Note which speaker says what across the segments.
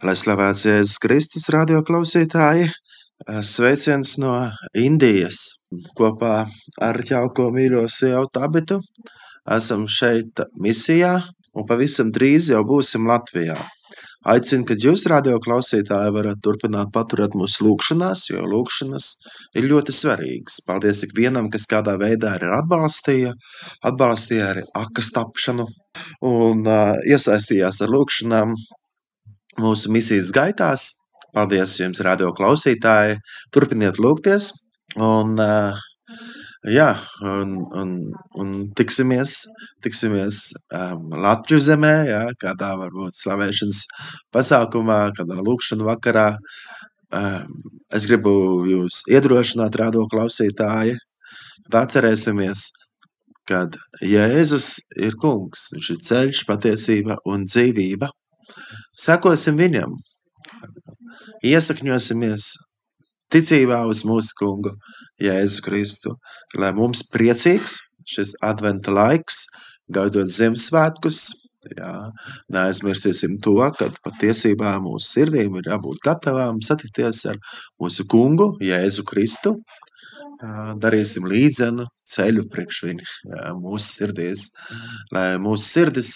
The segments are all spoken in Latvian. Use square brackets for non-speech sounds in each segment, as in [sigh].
Speaker 1: Lai slavēts Jēzus Kristus, radio klausītāji, sveiciens no Indijas. Kopā ar jauko mīļo sievu Tabitu esam šeit misijā un pavisam drīz jau būsim Latvijā. Aicinu, ka jūs, radio klausītāji, varat turpināt paturēt mūsu lūgšanās, jo lūgšanas ir ļoti svarīgas. Paldies ikvienam, kas kādā veidā ir atbalstīja, atbalstīja arī akas tapšanu un uh, iesaistījās ar lūgšanām mūsu misijas gaitās. Paldies jums, radio klausītāji! Turpiniet lūgties! Un, uh, jā, un, un, un tiksimies, tiksimies um, Latvijas zemē, jā, kādā varbūt slavēšanas pasākumā, kādā lūkšana vakarā. Um, es gribu jūs iedrošināt, radio klausītāji, kad atcerēsimies, kad Jēzus ir kungs, viņš ir ceļš, patiesība un dzīvība. Sekosim viņam, iesakņosimies ticībā uz mūsu kungu Jēzu Kristu, lai mums priecīgs šis adventa laiks, gaidot Ziemassvētkus, jā, neaizmirsīsim to, ka patiesībā mūsu sirdīm ir jābūt gatavām satikties ar mūsu kungu Jēzu Kristu, darīsim līdzenu ceļu priekš viņu jā, mūsu sirdīs, lai mūsu sirdis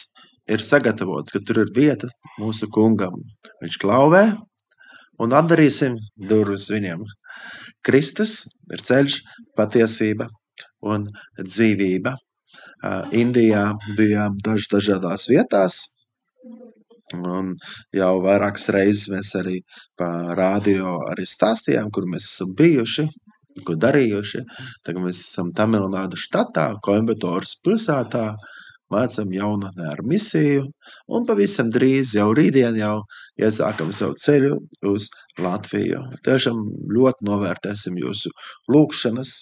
Speaker 1: ir sagatavots, ka tur ir vieta mūsu kungam. Viņš klauvē un atdarīsim durvis viņam. Kristus ir ceļš, patiesība un dzīvība. Indijā bijām daž dažādās vietās, un jau vairākas reizes mēs arī pa rādio arī stāstījām, kur mēs esam bijuši, ko darījuši. Tagad mēs esam Tamilnādu štatā, Koimbatoras pilsētā, mācām jaunatnē ar misiju, un pavisam drīz, jau rītdien, jau iesākam savu ceļu uz Latviju. Tiešām ļoti novērtēsim jūsu lūkšanas,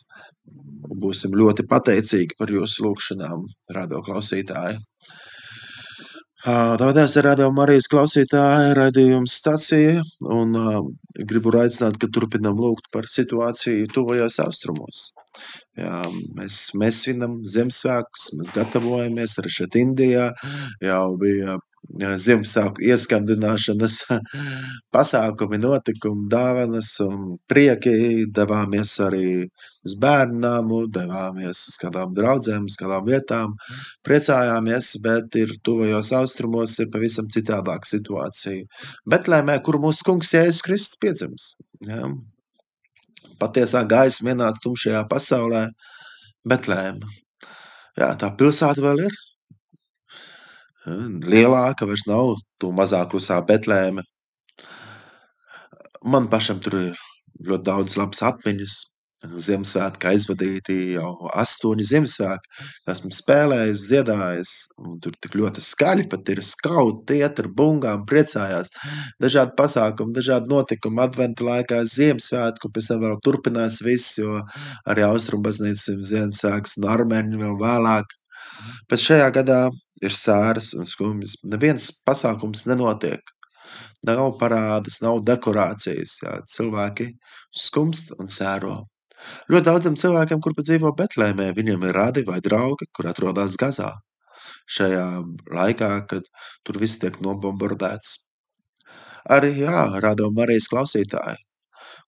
Speaker 1: būsim ļoti pateicīgi par jūsu lūkšanām, radio klausītāji. Tāpēc es rādīju Marijas klausītāju raidījumu stāciju un uh, gribu aicināt, ka turpinam lūgt par situāciju tuvajos austrumos. Jā, mēs, mēs svinam Ziemassvētkus, mēs gatavojamies arī šeit Indijā. Jau bija Ziemassvētku ieskandināšanas [laughs] pasākumi, notikumi, dāvanas un prieki. Devāmies arī uz bērnu namu, devāmies uz kādām draudzēm, uz kādām vietām. Priecājāmies, bet ir tuvajos austrumos ir pavisam citādāka situācija. Betlēmē, kur mūsu kungs Jēzus Kristus piedzims. Jā patiesā gaisma ienāca tumšajā pasaulē, Betlēma. Jā, tā pilsēta vēl ir lielāka, vairs nav to mazā klusā Betlēme. Man pašam tur ir ļoti daudz labas atmiņas. Ziemassvētku aizvadīti jau astoņi Ziemassvētki. Esmu spēlējis, dziedājis, un tur tik ļoti skaļi pat ir skauti, iet ar bungām, priecājās. Dažādi pasākumi, dažādi notikumi adventa laikā, Ziemassvētku, pēc tam vēl turpinās viss, jo arī Austrum baznīcas Ziemassvētks un armēņi vēl vēlāk. Pēc šajā gadā ir sēras un skumjas. Neviens pasākums nenotiek. Nav parādas, nav dekorācijas. Jā. Cilvēki skumst un sēro. Ļoti daudziem cilvēkiem, kur pat dzīvo Betlēmē, viņiem ir radi vai draugi, kur atrodas Gazā. Šajā laikā, kad tur viss tiek nobombardēts. Arī, jā, rādām Marijas klausītāji.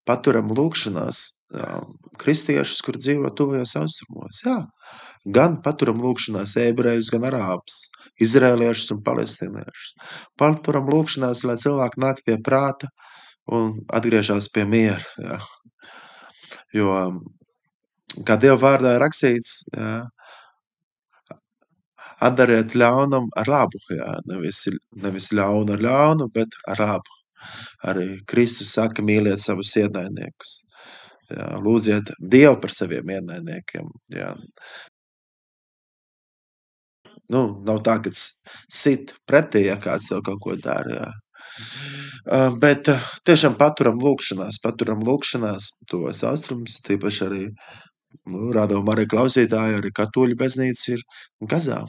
Speaker 1: Paturam lūkšanās jā, kristiešus, kur dzīvo tuvajos austrumos. Jā, gan paturam lūkšanās ebrejus, gan arābus, izrēliešus un palestīniešus. Paturam lūkšanās, lai cilvēki nāk pie prāta un atgriežas pie miera. Jā. Jo, kā Dieva vārdā ir rakstīts, jā, atdariet ļaunam ar labu, jā, nevis, nevis ļaunu ar ļaunu, bet ar labu. Arī Kristus saka, mīliet savus ienaidniekus. Jā, lūdziet Dievu par saviem ienaidniekiem. Jā. Nu, nav tā, ka sit pretī, ja kāds tev kaut ko dara. Jā. Bet tiešām paturam lūkšanās, paturam lūkšanās tos austrumus, tīpaši arī nu, rādām arī klausītāji, arī katoļu baznīca ir Gazā.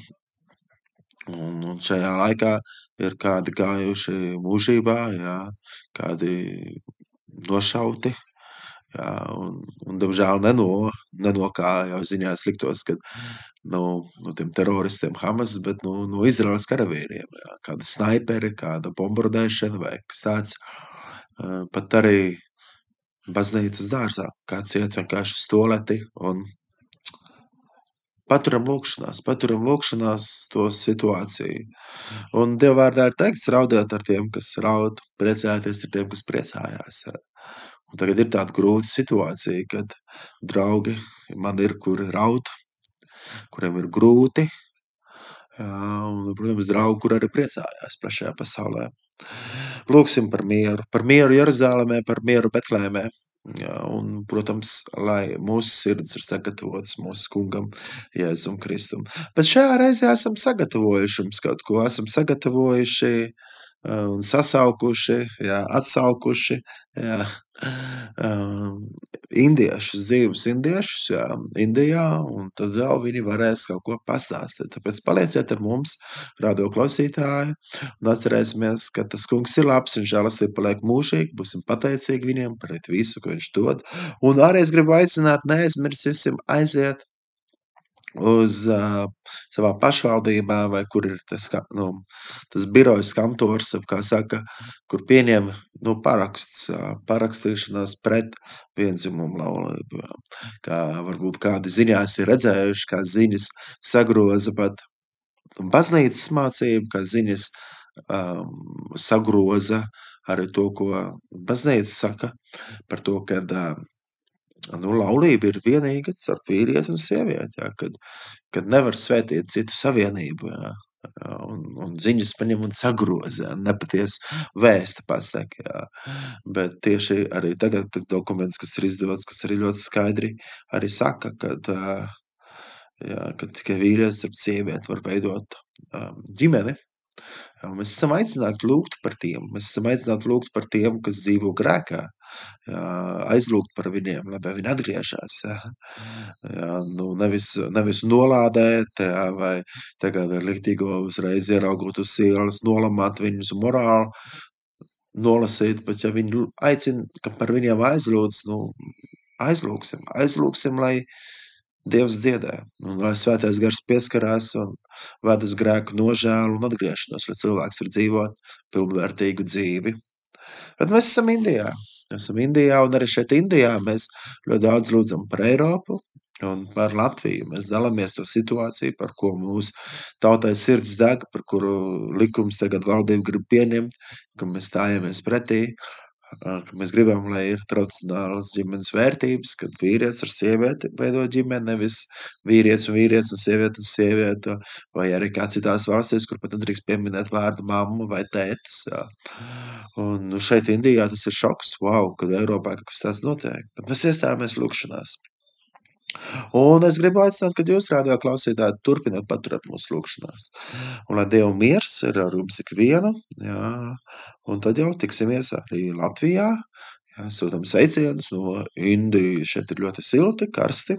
Speaker 1: Un, un šajā laikā ir kādi gājuši mūžībā, jā, kādi nošauti, un, un, diemžēl, neno, nenokāja jau ziņās liktos, ka no, no tiem teroristiem Hamas, bet no, no Izraels karavīriem. Jā, kāda snaiperi, kāda bombardēšana vai kas tāds. Pat arī baznīcas dārzā kāds iet vienkārši stoleti un Paturam lūkšanās, paturam lūkšanās to situāciju. Un Dieva vārdā ir teikts, raudiet ar tiem, kas raud, priecājieties ar tiem, kas priecājās. Un tagad ir tāda grūta situācija, kad draugi man ir, kuri raud, kuriem ir grūti, un, protams, draugi, kur arī priecājās plašajā pasaulē. Lūksim par mieru, par mieru Jeruzalemē, par mieru Betlēmē, un, protams, lai mūsu sirds ir sagatavotas mūsu kungam, Jēzum Kristum. Bet šajā reizē esam sagatavojuši kaut ko, esam sagatavojuši un sasaukuši, jā, atsaukuši jā, um, indiešus, dzīvus indiešus jā, Indijā, un tad vēl viņi varēs kaut ko pastāstīt. Tāpēc palieciet ar mums, radio klausītāji, un atcerēsimies, ka tas kungs ir labs, un žēlastība paliek mūžīgi, būsim pateicīgi viņiem par visu, ko viņš dod. Un arī es gribu aicināt, neaizmirsīsim aiziet uz uh, savā pašvaldībā, vai kur ir tas, nu, tas birojas kantors, kā saka, kur pieņem nu, paraksts, parakstīšanās pret vienzimumu laulību. Kā varbūt kādi ziņās ir redzējuši, kā ziņas sagroza pat baznīcas mācību, kā ziņas um, sagroza arī to, ko baznīca saka par to, kad uh, nu, laulība ir vienīga starp vīrieti un sievieti, jā, kad, kad nevar svētīt citu savienību. Jā. Un, un ziņas paņem un sagroza, nepatiesu vēsta pasaka. Jā. Bet tieši arī tagad, kad dokuments, kas ir izdots, kas arī ļoti skaidri arī saka, kad, jā, kad tikai vīrietis ar sievieti var veidot ģimeni, Mēs esam aicināti lūgt par tiem. Mēs esam aicināti lūgt par tiem, kas dzīvo grēkā. Aizlūgt par viņiem, lai viņi atgriežas. Jā. Jā, nu, nevis, nevis nolādēt, jā, vai tagad ar liktīgo uzreiz ieraugot uz ielas, nolamāt viņus morāli, nolasīt, bet ja viņi aicina, ka par viņiem aizlūdz, nu, aizlūksim, aizlūksim, lai Dievs dziedē, un lai svētais gars pieskarās un ved uz grēku nožēlu un atgriešanos, lai cilvēks var dzīvot pilnvērtīgu dzīvi. Bet mēs esam Indijā. Esam Indijā, un arī šeit Indijā mēs ļoti daudz lūdzam par Eiropu un par Latviju. Mēs dalāmies to situāciju, par ko mūsu tautai sirds deg, par kuru likums tagad valdība grib pieņemt, ka mēs stājamies pretī. Mēs gribam, lai ir tradicionālas ģimenes vērtības, kad vīrietis ar sievieti veido ģimeni, nevis vīrietis un vīrietis un sieviete un sieviete, vai arī kā citās valstīs, kur pat nedrīkst pieminēt vārdu mamma vai tētis. Jā. Un nu, šeit Indijā tas ir šoks, wow, kad Eiropā kaut kas tāds notiek. Bet mēs iestājāmies lūkšanās. Un es gribu aicināt, ka jūs, radio klausītāji, turpināt paturēt mūsu lūgšanās. Un lai Dieva miers ir ar jums ikvienu, jā, un tad jau tiksimies arī Latvijā. Jā, sūtam sveicienus no Indijas. Šeit ir ļoti silti, karsti.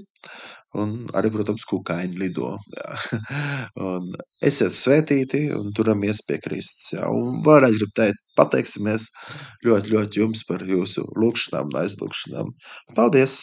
Speaker 1: Un arī, protams, kukaiņi lido. Jā. [laughs] Un esiet svētīti un turamies pie Kristus. Jā. Un vēlreiz gribu teikt, pateiksimies ļoti, ļoti jums par jūsu lūgšanām un aizlūgšanām. Paldies!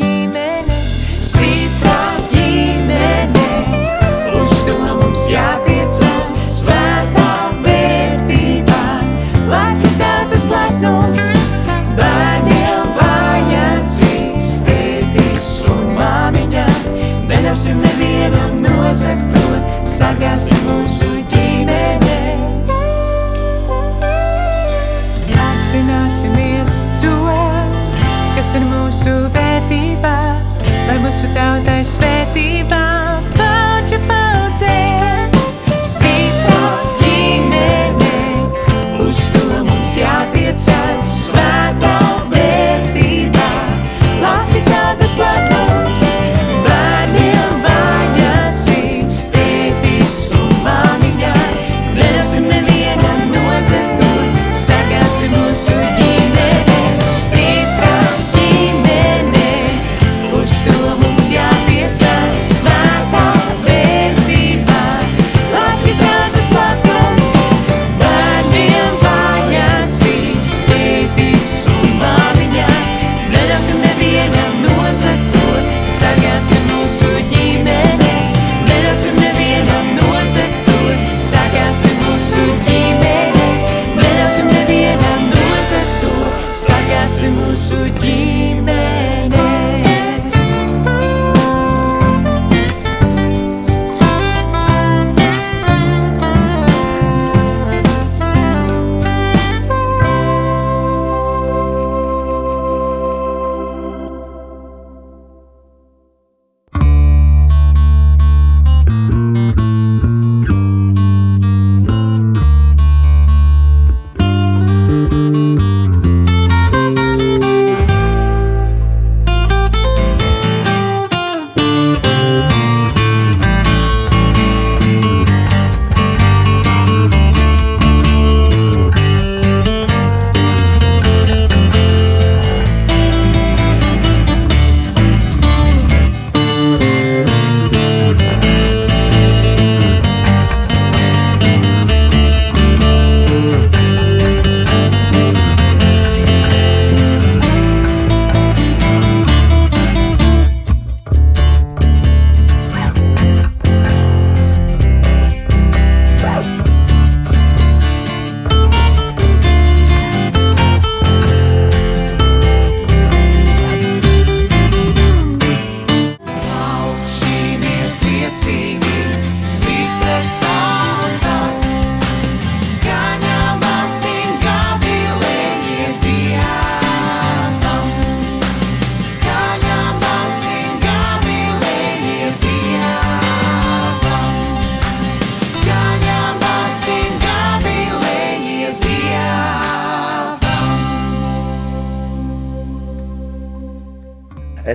Speaker 2: mūsu tautai svētībā.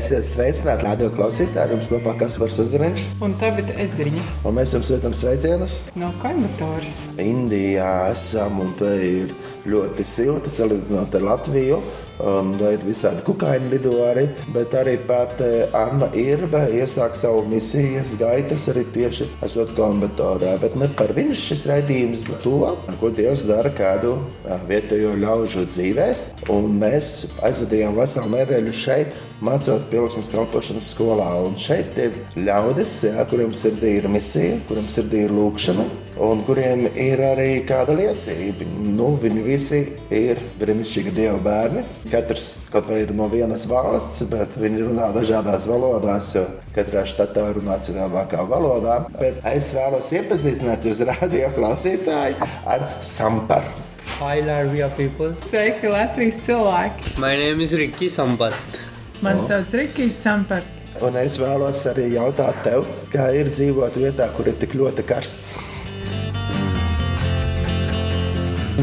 Speaker 1: Esiet sveicināti, radio klausītāji, jums kopā Kaspars Zariņš.
Speaker 2: Un tagad es zinu,
Speaker 1: Un mēs jums sūtām sveicienus.
Speaker 2: no Koimbatoras.
Speaker 1: Indijā esam un te ir ļoti silti salīdzinot ar Latviju. Te ir visādi kukaiņi lido arī, bet arī pat eh, Anna Irbe iesāk savu misijas gaitas arī tieši esot kombatorā. Bet ne par viņas šis raidījums, bet to, ko Dievs dara kādu vietējo ļaužu dzīvēs. Un mēs aizvadījām veselu nedēļu šeit, mācot pielūgsmes kalpošanas skolā. Un šeit ir ļaudis, jā, kuriem sirdī ir misija, kuriem sirdī ir lūkšana, un kuriem ir arī kāda liecība. Nu, viņi visi ir brīnišķīgi Dieva bērni. Katrs kaut vai ir no vienas valsts, bet viņi runā dažādās valodās, jo katrā štatā runā citādākā valodā. Bet es vēlos iepazīstināt jūs, radio klausītāji, ar Samparu.
Speaker 3: Hi Latvia people.
Speaker 2: Sveiki, Latvijas cilvēki!
Speaker 3: My name is Ricky Sampat.
Speaker 2: Mani sauc Rikijs Samparts.
Speaker 1: Un es vēlos arī jautāt tev, kā ir dzīvot vietā, kur ir tik ļoti karsts.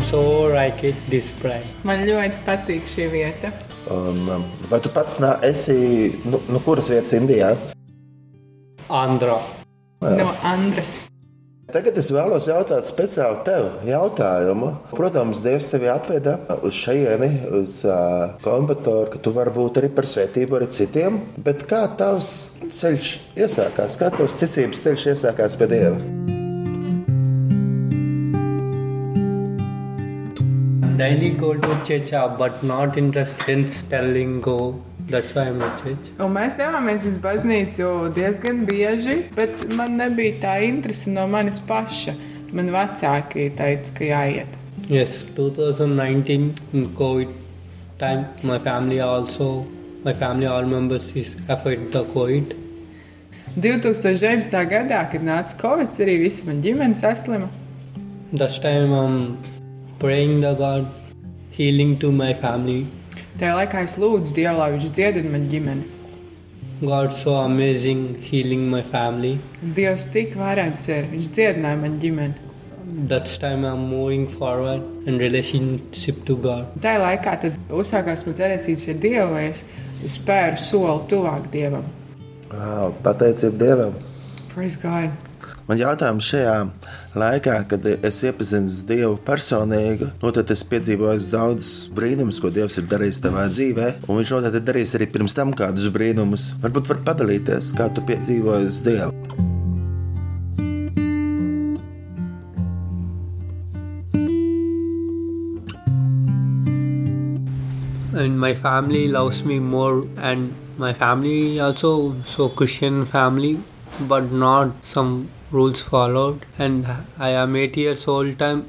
Speaker 3: So like it this pride.
Speaker 2: Man ļoti patīk šī vieta.
Speaker 1: Un, um, vai tu pats nā, esi no nu, nu kuras vietas Indijā?
Speaker 3: Andhra.
Speaker 2: No Andras.
Speaker 1: Tagad es vēlos jautāt speciāli tev jautājumu. Protams, Dievs tevi atveda uz šejieni, uz uh, kombatoru, ka tu vari būt arī par svētību arī citiem. Bet kā tavs ceļš iesākās? Kā tavs ticības ceļš iesākās pie Dieva?
Speaker 3: Daily go to church, uh, but not interested in telling go. That's why I'm at church.
Speaker 2: Un mēs devāmies uz baznīcu diezgan bieži, bet man nebija tā interese no manis paša. Man vecāki teica, ka jāiet.
Speaker 3: Yes, 2019 in COVID time, my family also, my family all members is affected the COVID.
Speaker 2: 2019. gadā, kad nāca Covid, arī visi man ģimene saslima.
Speaker 3: That time I'm praying the God, healing to my family.
Speaker 2: Tajā laikā es lūdzu Dievu, lai viņš dziedina man ģimeni.
Speaker 3: God so amazing, healing my family.
Speaker 2: Dievs tik varants ir, viņš dziedināja man ģimeni.
Speaker 3: That's time I'm moving forward in relationship to God.
Speaker 2: Tajā laikā tad uzsākās mans attiecības ar Dievu, vai es spēru soli tuvāk Dievam.
Speaker 1: Wow, pateicība Dievam!
Speaker 2: Praise God!
Speaker 1: Man jautājums šajā laikā, kad es iepazinu Dievu personīgi, tad es piedzīvoju daudzus brīnumus, ko Dievs ir darījis tavā dzīvē, un Viņš noteikti ir darījis arī pirms tam kādus brīnumus. Varbūt var padalīties, kā tu piedzīvoji Dievu.
Speaker 3: and my family loves me more and my family also so christian family but not some rules followed and i am 8 years old time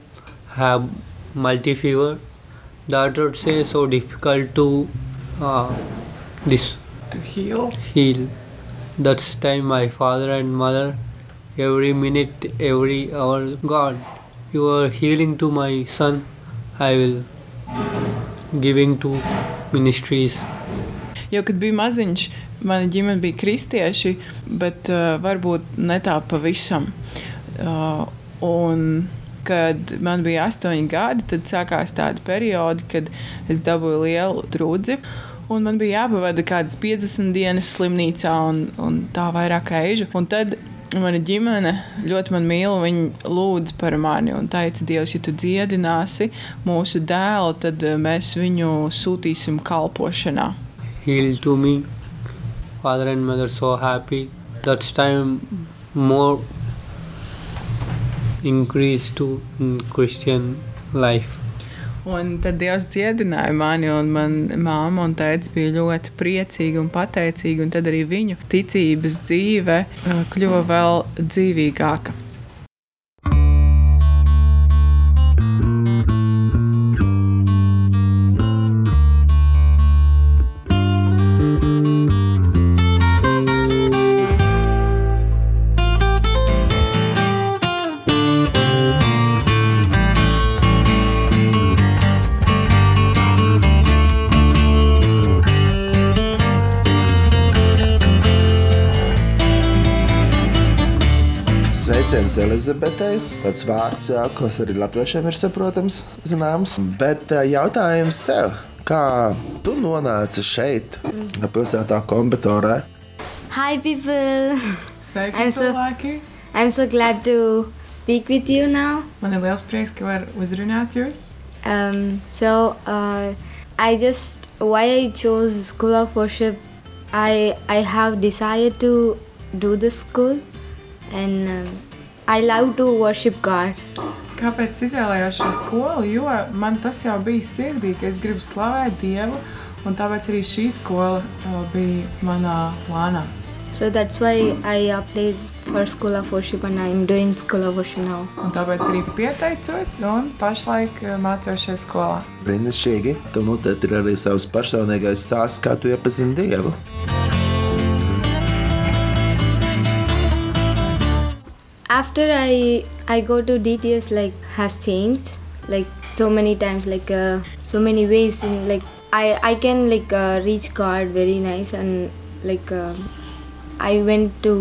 Speaker 3: have multi fever. That would say so difficult to uh, this
Speaker 2: To heal.
Speaker 3: heal. That's time my father and mother every minute every hour god you are healing to my son. I will giving to ministries.
Speaker 2: Jo, kad biju maziņš, mana ģimene bija kristieši, bet uh, varbūt ne tā pavisam. Uh, un, kad man bija astoņi gadi, tad sākās tādi periodi, kad es dabūju lielu trūdzi. Un man bija jāpavada kaut kādas 50 dienas slimnīcā, un, un tā vairāk reižu. Un tad mana ģimene ļoti man mīl, viņi lūdz par mani un teica, Dievs, ja tu dziedināsi mūsu dēlu, tad uh, mēs viņu sūtīsim kalpošanā.
Speaker 3: me father and mother so happy that's time more increase to in christian life
Speaker 2: Un tad Dievs dziedināja mani, un manā māte un tēvs bija ļoti priecīgi un pateicīgi. Un tad arī viņu ticības dzīve uh, kļuva vēl dzīvīgāka.
Speaker 1: Sveiciens Elizabetei. Tas vārds, jā, kas arī latviešiem ir saprotams, zināms. Bet ā, jautājums tev, Kā tu nonāci šeit, pilsētā Kombatorē?
Speaker 4: Hi, people.
Speaker 2: Sveiki,
Speaker 4: I'm so-
Speaker 2: cilvēki!
Speaker 4: I'm so glad to speak with you now.
Speaker 2: Man ir liels prieks, ka var uzrunāt jūs.
Speaker 4: Um, so, uh, I just why I chose School of Worship. I I have decided to do this school, and um, I love to worship God.
Speaker 2: Kāpēc izvēlējos šo skolu? Jo man tas jau bija sirdī, ka es gribu slavēt Dievu, un tāpēc arī šī skola uh, bija manā plānā.
Speaker 4: So that's why I applied for School of Worship, and I'm doing School of Worship now.
Speaker 2: Un tāpēc arī pieteicos un pašlaik uh, mācos šajā skolā.
Speaker 1: Brīnišķīgi. Tev noteikti ir arī savs personīgais stāsts, kā tu iepazini Dievu.
Speaker 4: After i i go to dts like has changed like so many times like uh, so many ways in like i i can like uh, reach god very nice and like uh, i went to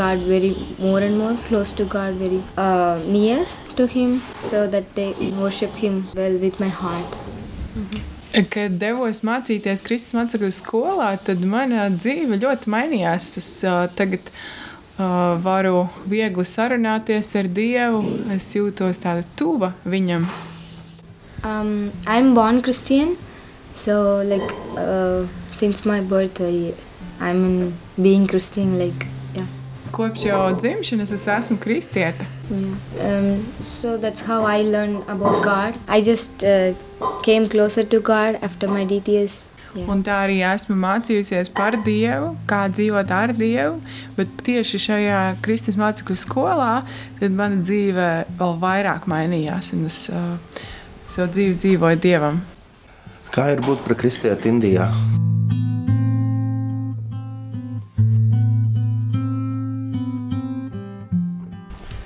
Speaker 4: god very more and more close to god very uh, near to him so that they worship him well with my heart
Speaker 2: Kad devos mācīties Kristus mācekļu skolā, tad mana dzīve ļoti mainījās. Es uh, tagad uh, varu viegli sarunāties ar Dievu, es jūtos tāda tuva viņam.
Speaker 4: Um, I'm born Christian, so like uh, since my birth, I, I'm in being Christian. Like yeah,
Speaker 2: Kopš jau dzimšanas es esmu kristieta.
Speaker 4: yeah. Um, so that's how I learned about God. I just uh, came closer to God after my DTS. Yeah.
Speaker 2: Un tā arī esmu mācījusies par Dievu, kā dzīvot ar Dievu. Bet tieši šajā Kristus mācekļu skolā mana dzīve vēl vairāk mainījās. Un es uh, savu dzīvi dzīvoju Dievam.
Speaker 1: Kā ir būt par kristieti Indijā?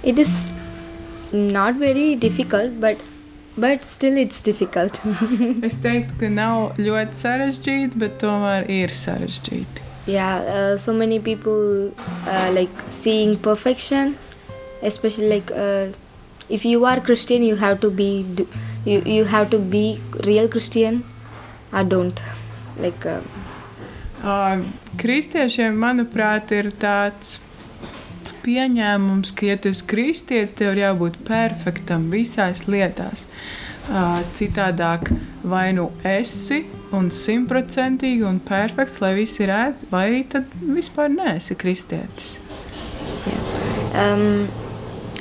Speaker 4: It is not very difficult, but but still it's difficult. [laughs]
Speaker 2: Es teiktu, ka nav ļoti sarežģīti, bet tomēr ir sarežģīti.
Speaker 4: yeah uh, so many people uh, like seeing perfection especially like uh, if you are christian you have to be do- you, you have to be real christian or don't like uh,
Speaker 2: Uh, Kristiešiem, manuprāt, ir tāds pieņēmums, ka, ja tu esi kristietis, tev ir jābūt perfektam visās lietās. Citādāk, vai nu esi un simtprocentīgi un perfekts, lai visi redz, vai arī tad vispār neesi kristietis.
Speaker 4: um,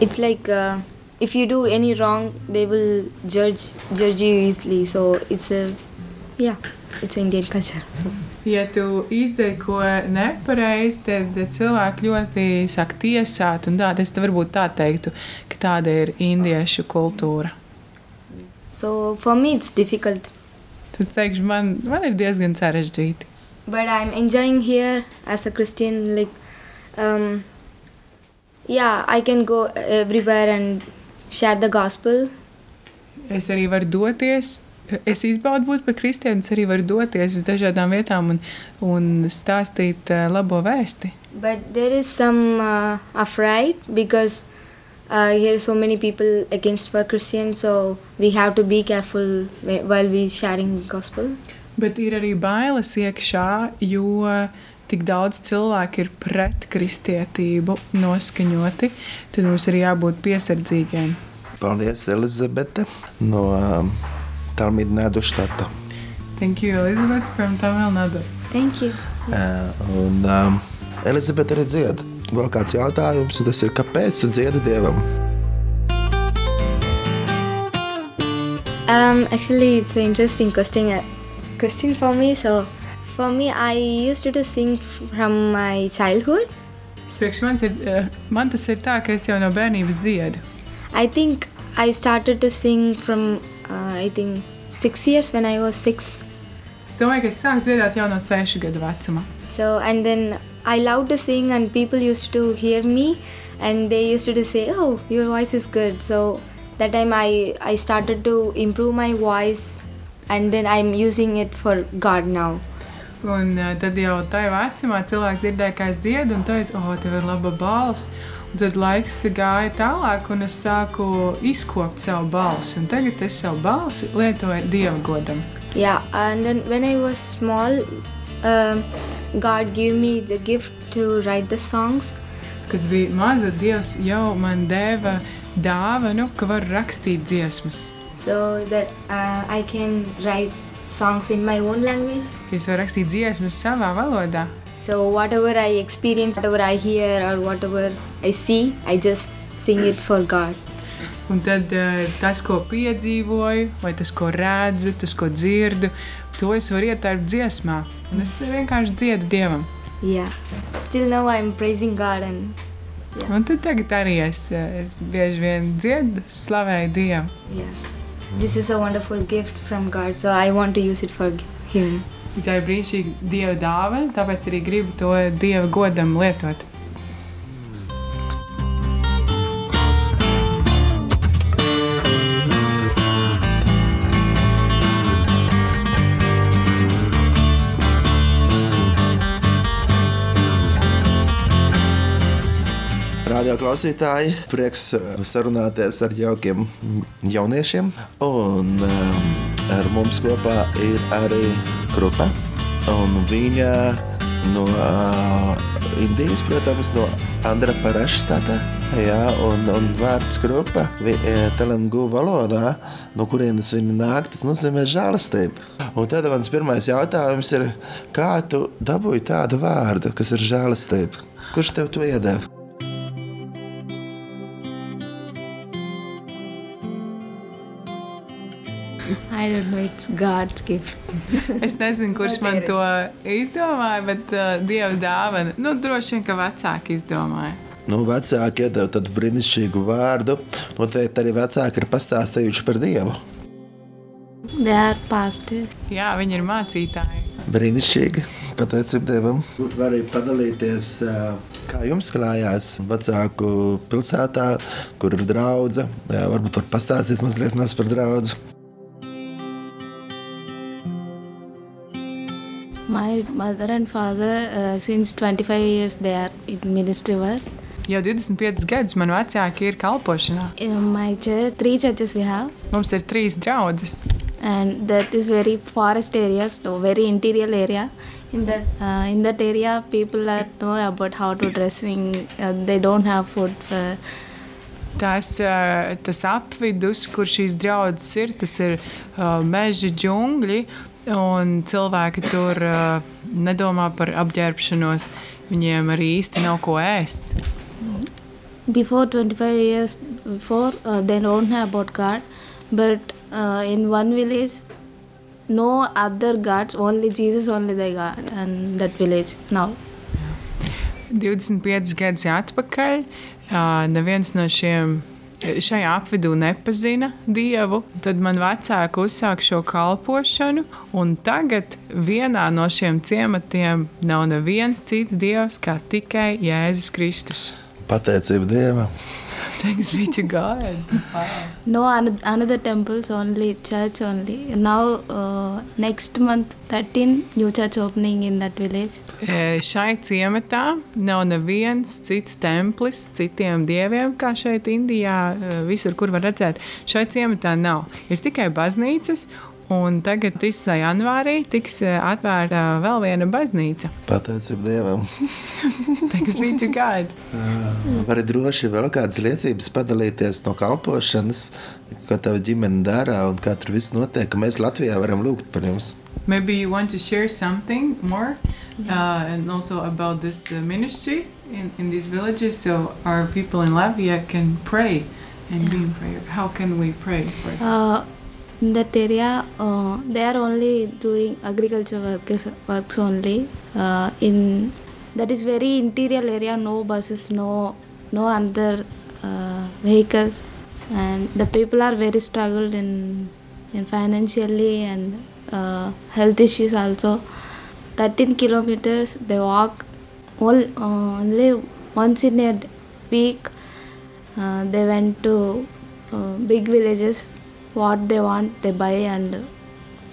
Speaker 4: it's like uh, if you do any wrong they will judge judge you easily so it's a yeah it's indian culture
Speaker 2: Ja tu izdari ko nepareizi, tad cilvēki ļoti sāk tiesāt. Tā, es te varbūt tā teiktu, ka tāda ir indiešu kultūra.
Speaker 4: so for me it's difficult
Speaker 2: Tad teikšu, man, man ir diezgan sarežģīti.
Speaker 4: but i'm enjoying here as a christian like um, yeah i can go everywhere and share the gospel
Speaker 2: Es arī varu doties. Es izbaudu būt par kristieti, arī varu doties uz dažādām vietām un, un stāstīt eh, labo vēsti.
Speaker 4: but there is some uh, afraid because uh, here so many people against for christian so we have to be careful whi- while we sharing gospel
Speaker 2: Bet ir arī bailes iekšā, jo tik daudz cilvēku ir pret kristietību noskaņoti. Tad mums ir jābūt piesardzīgiem.
Speaker 1: Paldies, Elizabete, no um, Talmīda Nēduštata.
Speaker 2: Thank you, Elizabeth, from Tamil Nadu.
Speaker 4: thank you
Speaker 1: Uh, un um, Elizabete arī dzied. Vēl kāds jautājums, un tas ir, kāpēc tu dziedi Dievam?
Speaker 4: Um, actually, it's an interesting question. uh, Question for me. So, for me, I used to sing f- from my childhood.
Speaker 2: Priekš manis ir, eh, man tas ir tā, ka es jau no bērnības dziedu.
Speaker 4: I think I started to sing from uh, I think six years when I was six.
Speaker 2: Es domāju, ka es sāku dziedāt jau no sešu gadu vecuma.
Speaker 4: So and then I loved to sing, and people used to hear me, and they used to say, "Oh, your voice is good." So that time I I started to improve my voice, and then I'm using it for God now.
Speaker 2: Un eh, tad jau tajā vecumā cilvēki dzirdēja, kā es dziedu, un teica, oh, tev ir laba balss. Tad laiks gāja tālāk, un es sāku izkopt savu balsi. Un tagad es savu balsi lietoju dieva godam.
Speaker 4: Yeah, and then when I was small, um, God gave me the gift to write the songs.
Speaker 2: Kad biju maza, Dievs jau man deva dāvanu, ka var rakstīt dziesmas.
Speaker 4: so that uh, I can write songs in my own language.
Speaker 2: Es varu rakstīt dziesmas savā valodā.
Speaker 4: So whatever I experience, whatever I hear, or whatever I see, I just sing it for God.
Speaker 2: Un tad eh, tas, ko piedzīvoju, vai tas, ko redzu, tas, ko dzirdu, to es varu ietērpt dziesmā. Un es vienkārši dziedu Dievam.
Speaker 4: Yeah. Still now I'm praising God and
Speaker 2: Un tad tagad arī es, eh, es bieži vien dziedu, slavēju Dievu.
Speaker 4: yeah. This is a wonderful gift from God, so I want to use it for Him.
Speaker 2: Tā ir brīnišķīga Dieva dāvana, tāpēc arī gribu to Dieva godam lietot.
Speaker 1: Radio klausītāji, prieks eh, sarunāties ar jaukiem jauniešiem. Un eh, ar mums kopā ir arī grupa. Un viņa no eh, Indijas, protams, no Andra Parašstata. Jā, un, un vārds grupa telengu valodā, no kurienes viņa nāk, tas nozīmē žēlastību. Un tad mans pirmais jautājums ir, kā tu dabūji tādu vārdu, kas ir žēlastība? Kurš tev to iedeva?
Speaker 4: I don't know, it's God's gift. [laughs]
Speaker 2: Es nezinu, kurš man to izdomāja, bet uh, Dieva dāvana. Nu, droši vien, ka vecāki izdomāja.
Speaker 1: Nu, vecāki iedod tādu brīnišķīgu vārdu. Noteikti arī vecāki ir pastāstījuši par Dievu.
Speaker 2: Jā, viņi ir mācītāji.
Speaker 1: Brīnišķīgi. Pateicība Dievam. Būtu arī padalīties, ā, kā jums klājās vecāku pilsētā, kur ir draudzene. Varbūt var pastāstīt mazliet maz par draugu.
Speaker 5: My mother and father, uh, since 25 years, they are in ministry work.
Speaker 2: Jau 25 gadus man vecāki ir kalpošanā.
Speaker 5: In my church, three churches we have,
Speaker 2: Mums ir trīs draugas.
Speaker 5: and that is very forest area, so very interior area. In that uh, in that area, people are know about how to dressing. Uh, they don't have food. For,
Speaker 2: Tas, uh, tas apvidus, kur šīs draudzes ir, tas ir uh, meža džungļi, un cilvēki tur uh, nedomā par apģērbšanos. Viņiem arī īsti nav ko ēst.
Speaker 5: before 25 years before, uh, they don't have about God, but uh, in one village, no other gods, only Jesus, only the God, and that village now.
Speaker 2: 25 gadus atpakaļ uh, neviens no šiem. Šajā apvidū nepazina dievu, tad man vecāki uzsāka šo kalpošanu, tagad vienā no šiem ciematiem nav neviens cits dievs kā tikai Jēzus Kristus.
Speaker 1: Pateicība Dievam.
Speaker 2: Thanks be to God.
Speaker 5: No an- another temples, only church only. Now, uh, next month, 13 new church opening in that village.
Speaker 2: E, Šai ciematā nav neviens cits templis citiem dieviem, kā šeit Indijā, e, visur, kur var redzēt. Šai ciematā nav. Ir tikai baznīcas, un tagad, 13. janvārī, tiks e, atvērta vēl viena baznīca.
Speaker 1: Pateicība Dievam.
Speaker 2: Thanks be to God.
Speaker 1: Vari droši vēl kādas liecības padalīties no kalpošanas, ko tava ģimene dara un kā tur viss notiek, ka mēs Latvijā varam lūgt par jums.
Speaker 2: Maybe you want to share something more uh, and also about this uh, ministry in, in these villages so our people in Latvia can pray and be in prayer. How can we pray for this?
Speaker 5: Uh, in that area, uh, they are only doing agriculture works, works only. Uh, in that is very interior area, no buses, no no other uh, vehicles, and the people are very struggled in in financially and uh, health issues also. 13 kilometers they walk all, uh, only once in a week uh, they went to uh, big villages what they want they buy and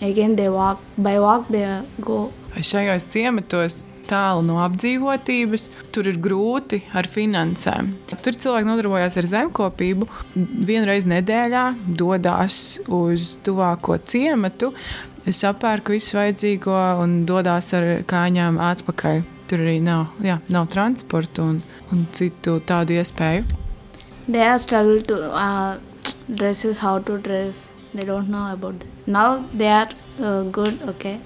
Speaker 5: again they walk by walk they go
Speaker 2: Šajos ciematos tālu no apdzīvotības, tur ir grūti ar finansēm. Tur cilvēki nodarbojas ar zemkopību. Vienu reizi nedēļā dodas uz tuvāko ciematu sapērku visu vajadzīgo un dodas ar kājām atpakaļ. Tur arī nav, jā, nav transporta un, un citu tādu iespēju.
Speaker 5: They have struggled to uh, dresses, how to dress. They don't know about it. Now they are uh, good, okay.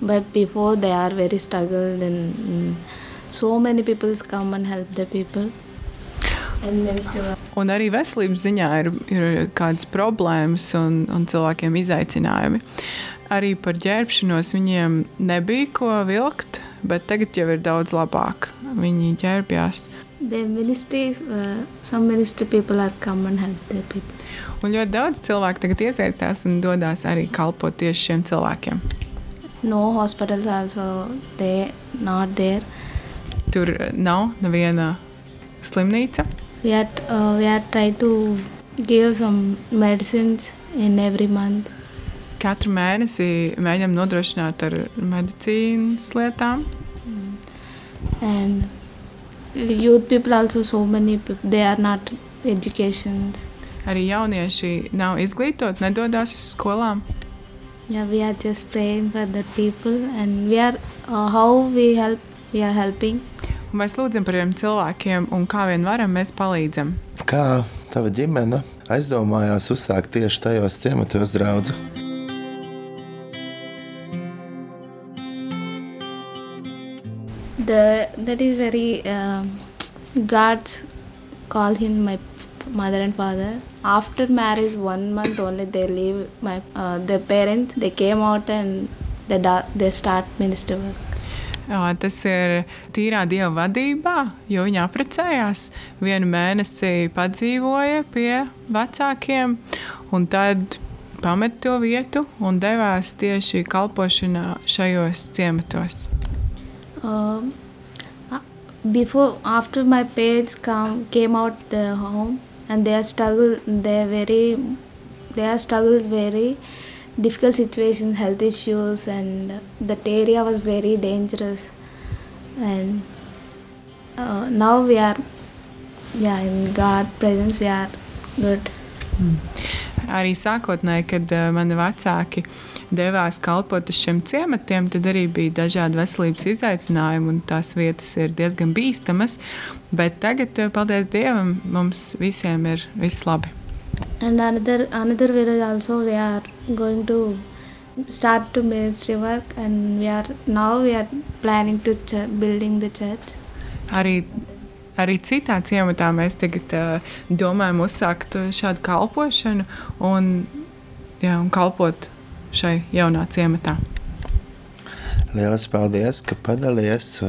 Speaker 5: But before they are very struggled and mm, so many people come and help the people.
Speaker 2: Un arī veselības ziņā ir, ir kādas problēmas un, un cilvēkiem izaicinājumi. Arī par ģērbšanos viņiem nebija ko vilkt, bet tagad jau ir daudz labāk. Viņi ģērbjās.
Speaker 5: The ministry, uh, some ministry people are come and help the people.
Speaker 2: Un ļoti daudz cilvēku tagad iesaistās un dodas arī kalpot tieši šiem cilvēkiem.
Speaker 5: No hospitals also they not there.
Speaker 2: Tur nav neviena slimnīca.
Speaker 5: We are uh, we are trying to give some medicines in every month.
Speaker 2: Katru mēnesi mēģinām nodrošināt ar medicīnas lietām.
Speaker 5: and youth people also so many people they are not educations
Speaker 2: Arī jaunieši nav izglītoti, nedodas uz skolām.
Speaker 5: yeah we are just praying for the people and we are uh, how we help we are helping
Speaker 2: Un mēs lūdzam par šiem cilvēkiem, un kā vien varam, mēs palīdzam.
Speaker 1: Kā tava ģimene aizdomājās uzsākt tieši tajos ciematos draugu?
Speaker 5: The that is very um god call him my mother and father after marriage one month only they leave my uh, their parents they came out and they, da- they start minister work
Speaker 2: Jā, tas ir tīrā dieva vadībā, jo viņi apprecējās. Vienu mēnesi padzīvoja pie vecākiem, un tad pamet to vietu un devās tieši kalpošanā šajos ciematos.
Speaker 5: Um, uh, before after my parents come came out the home and they are struggled they are very they are struggled very difficult situation health issues and that area was very dangerous. And uh, now we are yeah in god presence we are good.
Speaker 2: Arī sākotnēji, kad uh, mani vecāki devās kalpot uz šiem ciematiem, tad arī bija dažādi veselības izaicinājumi, un tās vietas ir diezgan bīstamas. Bet tagad, uh, paldies Dievam, mums visiem ir viss labi.
Speaker 5: and another another village also we are going to start to ministry work and we are now we are planning to ch- building the church
Speaker 2: Arī, arī citā ciematā mēs tagad uh, domājam uzsākt uh, šādu kalpošanu un, jā, un kalpot šai jaunā ciematā.
Speaker 1: Lielas paldies, ka padalījies.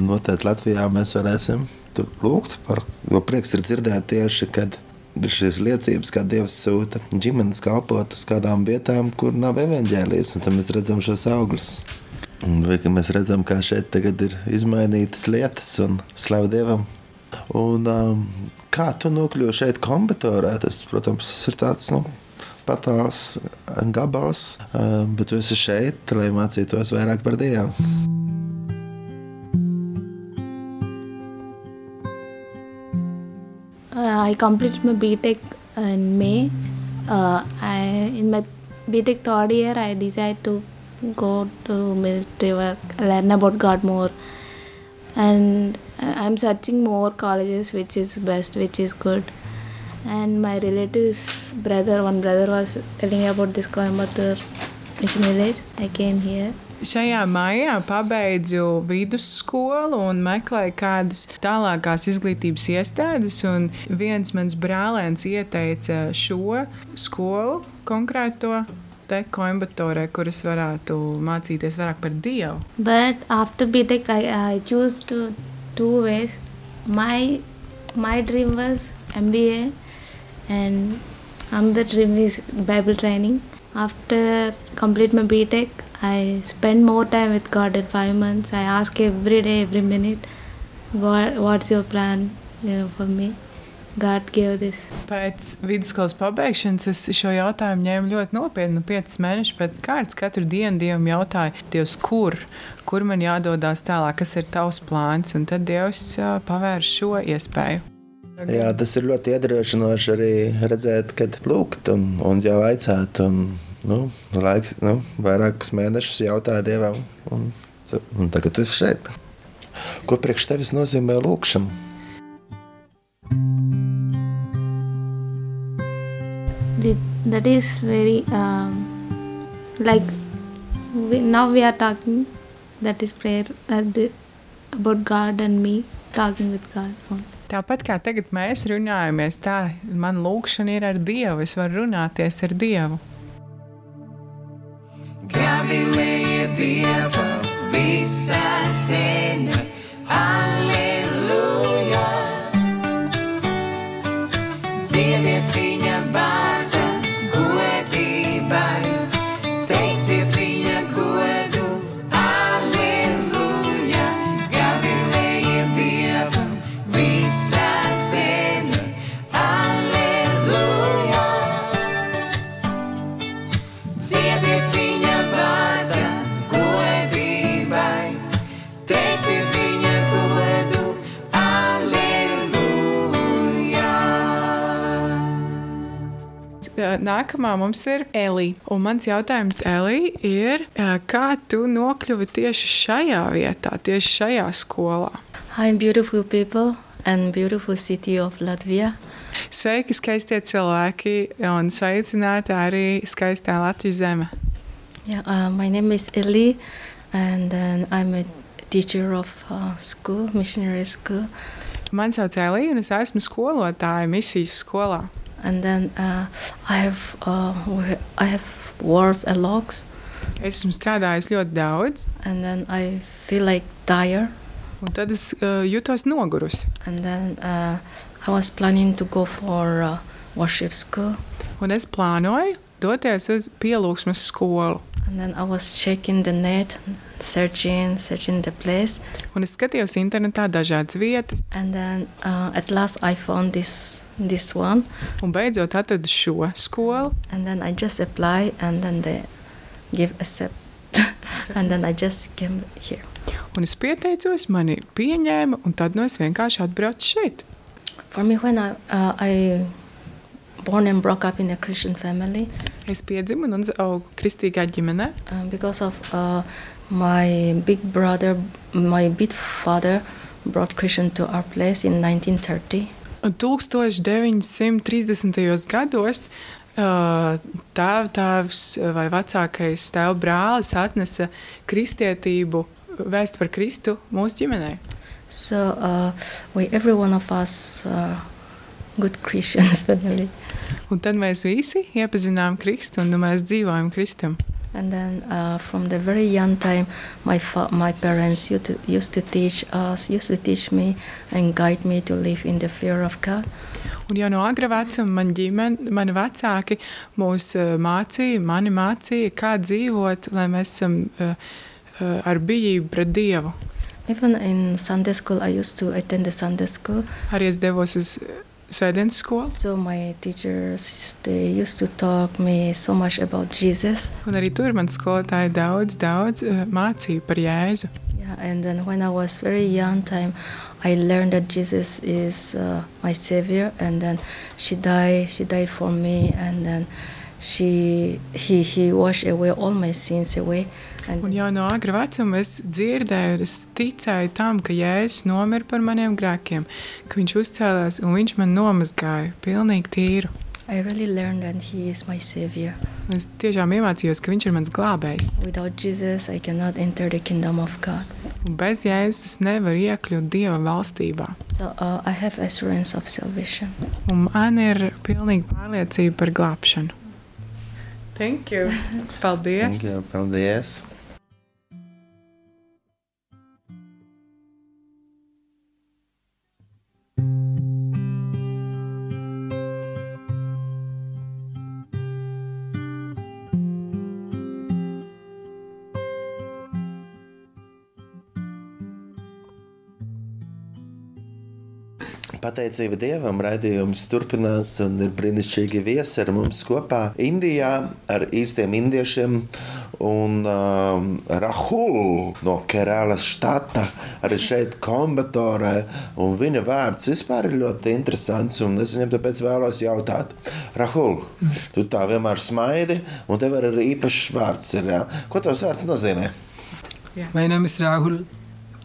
Speaker 1: Noteikti Latvijā mēs varēsim tur lūgt par to. Prieks ir dzirdēt tieši, kad šīs liecības, kā Dievs sūta ģimenes kalpot uz kādām vietām, kur nav evaņģēlijas, un tad mēs redzam šos augļus. Un mēs redzam, kā šeit tagad ir izmainītas lietas un slavu Dievam. Un, um, kā tu nokļuvi šeit kombatorā? Tas, protams, tas ir tāds nu, gabals, um, bet tu esi šeit, lai mācītos vairāk par Dievu.
Speaker 5: uh, i completed my btech in may. Uh, I, in my btech third year i decided to go to ministry work learn about god more. And uh, i'm searching more colleges which is best which is good and my relatives brother one brother was telling about this coimbatore mission village i came here
Speaker 2: Šajā maijā pabeidzu vidusskolu un meklēju kādas tālākās izglītības iestādes. Viens mans brālēns ieteica šo skolu konkrēto te Coimbatorē, kuras varētu mācīties vairāk par Dievu.
Speaker 5: But after BTech, I, I chose to two ways. My my dream was MBA, and dream is Bible training. After complete my BTech, I spend more time with God in five months. I ask every day, every minute, God, what's your plan you know, for me?
Speaker 2: Pēc vidusskolas pabeigšanas es šo jautājumu ņēmu ļoti nopietni. Nu, piecus mēnešus pēc kārtas katru dienu Dievam jautāju, Dievs, kur, kur man jādodas tālāk, kas ir tavs plāns. Un tad Dievs pavērs šo iespēju.
Speaker 1: Jā, tas ir ļoti iedrošinoši arī redzēt, kad lūgt un, un jau aicāt. Un nu, laiks, nu, vairākus mēnešus jautāju Dievam, un, un tagad tu esi šeit. Ko priekš tevis nozīmē lūkšana?
Speaker 5: That is very um, like we, now we are talking. That is prayer uh, the, about God and me talking with God.
Speaker 2: Tāpat kā tagad mēs runājamies, tā man lūkšana ir ar Dievu. Es varu runāties ar Dievu. Nākamā mums ir Elija. Un mans jautājums Elija ir, kā tu nokļuvi tieši šajā vietā, tieši šajā skolā?
Speaker 6: Hi, beautiful people and beautiful city of Latvia.
Speaker 2: Sveiki, skaistie cilvēki, un sveicināti arī skaistā Latvijas zeme.
Speaker 6: Yeah, uh, my name is Eli, and then I'm a teacher of uh, school, missionary school.
Speaker 2: Man sauc Elija, un es esmu skolotāja misijas skolā.
Speaker 6: And then uh, I have uh, I have worked a lot,
Speaker 2: Esmu strādājis ļoti daudz,
Speaker 6: and then I feel like tired.
Speaker 2: un tad es uh, jutos nogurusi.
Speaker 6: And then uh, I was planning to go for uh, worship school,
Speaker 2: Un es plānoju doties uz pielūgsmes skolu.
Speaker 6: And then I was checking the net, searching, searching the place,
Speaker 2: Un es skatījos internetā dažādas vietas,
Speaker 6: and then uh, at last I found this this one.
Speaker 2: un beidzot atradu šo skolu.
Speaker 6: and then I just apply and then they give accept [laughs] and then I just came here.
Speaker 2: Un es pieteicos, mani pieņēma, un tad no es vienkārši atbraucu šeit.
Speaker 6: For me, when I uh, I born and broke up in a Christian family
Speaker 2: Es piedzimu un augu kristīgā ģimenē,
Speaker 6: um, because of uh, my big brother, my big father brought Christian to our place in 1930.
Speaker 2: Un 1930. gados tēv, tēvs vai vecākais tēva brālis atnesa kristietību, vēstu par Kristu mūsu ģimenei.
Speaker 6: So uh, we, every one of us, uh, good Christian [laughs] family.
Speaker 2: Un tad mēs visi iepazinām Kristu un nu, mēs dzīvojam Kristum.
Speaker 6: And then uh, from the very young time, my my parents used to, used to teach us, used to teach me and guide me to live in the fear of God.
Speaker 2: Un jau no agra vecuma man ģimene, mani vecāki mūs ā, mācīja, mani mācīja, kā dzīvot, lai mēs esam ā, ā, ar bijību pret Dievu.
Speaker 6: Even in Sunday school, I used to attend the Sunday school.
Speaker 2: Arī es devos uz svētdienas skolu,
Speaker 6: So my teachers, they used to talk me so much about Jesus.
Speaker 2: un arī tur man skolotāji daudz, daudz ā, mācīja par Jēzu.
Speaker 6: Yeah, and then when I was very young time, I learned that Jesus is uh, my savior, and then she died. She died for me, and then she he he washed away all my sins away.
Speaker 2: Un jau no agra vecuma es dzirdēju, es ticēju tam, ka Jēzus nomira par maniem grēkiem, ka viņš uzcēlās un viņš man nomazgāja pilnīgi tīru.
Speaker 6: I really learned that he is my savior.
Speaker 2: Un Es tiešām iemācījos, ka viņš ir mans glābējs.
Speaker 6: Without Jesus, I cannot enter the kingdom of God.
Speaker 2: Un bez Jēzus es nevaru iekļūt Dieva valstībā.
Speaker 6: So uh, I have assurance of salvation.
Speaker 2: Un man ir pilnīga pārliecība par glābšanu. Thank you! Paldies!
Speaker 1: Jā, paldies! Pateicība Dievam, raidījums turpinās un ir brīnišķīgi viesi ar mums kopā Indijā ar īstiem indiešiem. un um, Rahul no Kerālas štata arī šeit kombatorē. Un viņa vārds vispār ir ļoti interesants. Un es viņam tāpēc vēlos jautāt, Rahul, tu tā vienmēr smaidi, un tev ir arī īpašs vārds. Ir, ja? Ko tavs vārds nozīmē?
Speaker 7: My name is Rahul.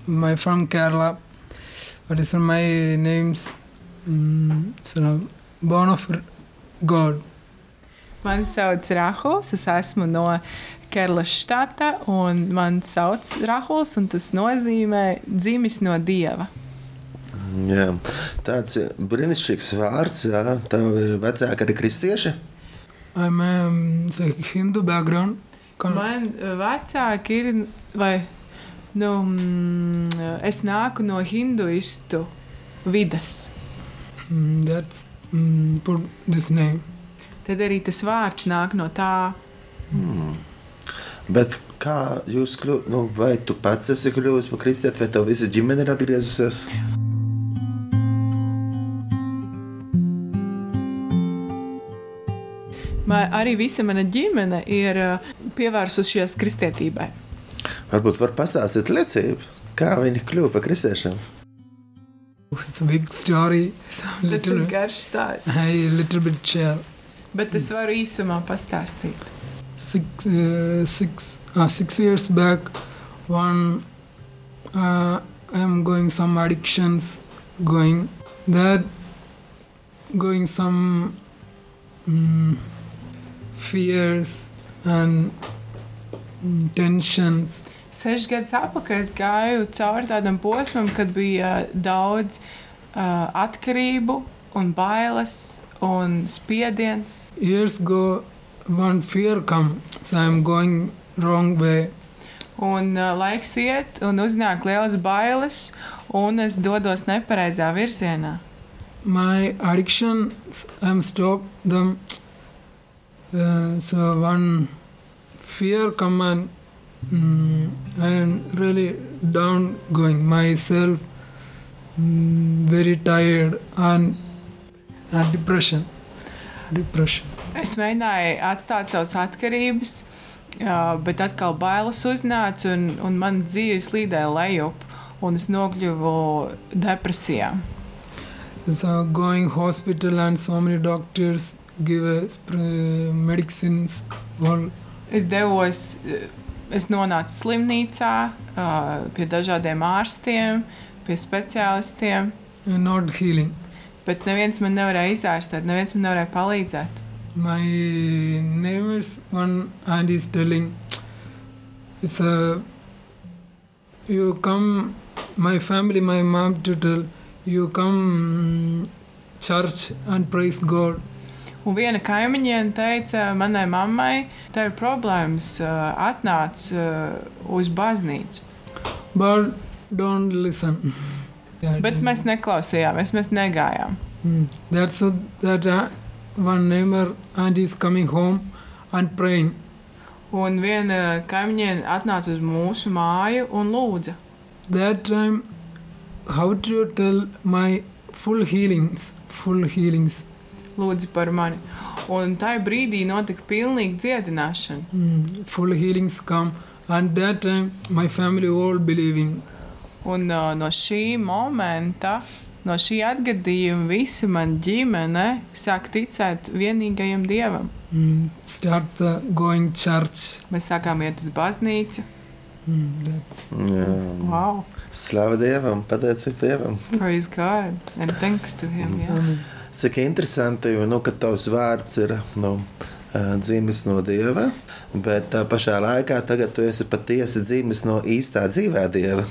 Speaker 7: I'm from Kerala. What is my name's mm, so born of God.
Speaker 2: Mani sauc Rahuls, es esmu no Kerlas štata, un man sauc Rahuls, un tas nozīmē dzimis no dieva.
Speaker 1: Jā. Tāds brīnišķīgs vārds, jā. Tavi vecāki arī kristieši?
Speaker 7: I'm um, a Hindu background. Con-
Speaker 2: Man uh, vecāki ir, vai nu, mm, es nāku no hinduistu vidas.
Speaker 7: Mm, that's mm, put this name.
Speaker 2: Tad arī tas vārds nāk no tā.
Speaker 1: Bet kā jūs kļūstat, nu, vai tu pats esi kļuvis par kristieti, vai tev visa ģimene ir atgriezusies?
Speaker 2: Man, arī visa mana ģimene ir uh, pievērsušies kristietībai.
Speaker 1: Varbūt var pastāstīt liecību, kā viņi kļuva par kristiešiem.
Speaker 7: It's a big story. So
Speaker 2: Tas [laughs] ir
Speaker 7: little,
Speaker 2: garš stāsts, [laughs]
Speaker 7: I little bit share.
Speaker 2: bet es varu īsumā pastāstīt.
Speaker 7: Six, uh, six, uh, six years back, one uh, I am going some addictions, going that, going some mm, fears and mm, tensions.
Speaker 2: Sešas gadus atpakaļ es gāju cauri tādam posmam, kad bija daudz uh, atkarību, un bailes un spiediens.
Speaker 7: Years ago, one fear come, so I am going wrong way.
Speaker 2: Un uh, laiks iet, un uznāk liels bailes, un es dodos nepareizā virzienā.
Speaker 7: my addiction i'm stop them uh, so one fear come and mm, i'm really down going. Myself mm, very tired and and depression. Depression.
Speaker 2: Es mēģināju atstāt savas atkarības, uh, bet atkal bailes uznāca, un, un man dzīve slīdēja lejup, un es nokļuvu depresijā.
Speaker 7: so going hospital and so many doctors give us uh, medicines all
Speaker 2: Es devos, uh, es nonācu slimnīcā pie dažādiem ārstiem, pie speciālistiem,
Speaker 7: not healing.
Speaker 2: Bet neviens man nevarēja izārstēt, neviens man nevarēja palīdzēt.
Speaker 7: my neighbors one aunt is telling it's a you come my family my mom to tell you come mm, church and praise god
Speaker 2: Un viena kaimiņiene teica manai mammai, tā ir problēmas, uh, atnāc uh, uz baznīcu.
Speaker 7: but don't listen Yeah, [laughs]
Speaker 2: Bet mēs neklausījāmies, mēs negājām.
Speaker 7: mm. that's a, that uh, one neighbor aunt is coming home and praying
Speaker 2: Un viena kaimiņiene atnāca uz mūsu māju un lūdza.
Speaker 7: that time how to tell my full healings full healings
Speaker 2: lūdza par mani. Un tajā brīdī notika pilnīga dziedināšana.
Speaker 7: Mm, full healings come and that time my family all believing
Speaker 2: Un uh, no šī momenta, no šī atgadījuma, visa mana ģimene sāk ticēt vienīgajam dievam.
Speaker 7: mm, start uh, going church
Speaker 2: Mēs sākām iet uz baznīcu.
Speaker 7: mm, that's
Speaker 1: Jā.
Speaker 2: Wow,
Speaker 1: Slavu Dievam, pateicību Dievam.
Speaker 2: praise God and thanks to him. Yes.
Speaker 1: Cik interesanti, jo nu, ka tavs vārds ir nu, dzimis no dieva, bet tā pašā laikā tagad tu esi patiesi dzimis no īstā dzīvē dieva.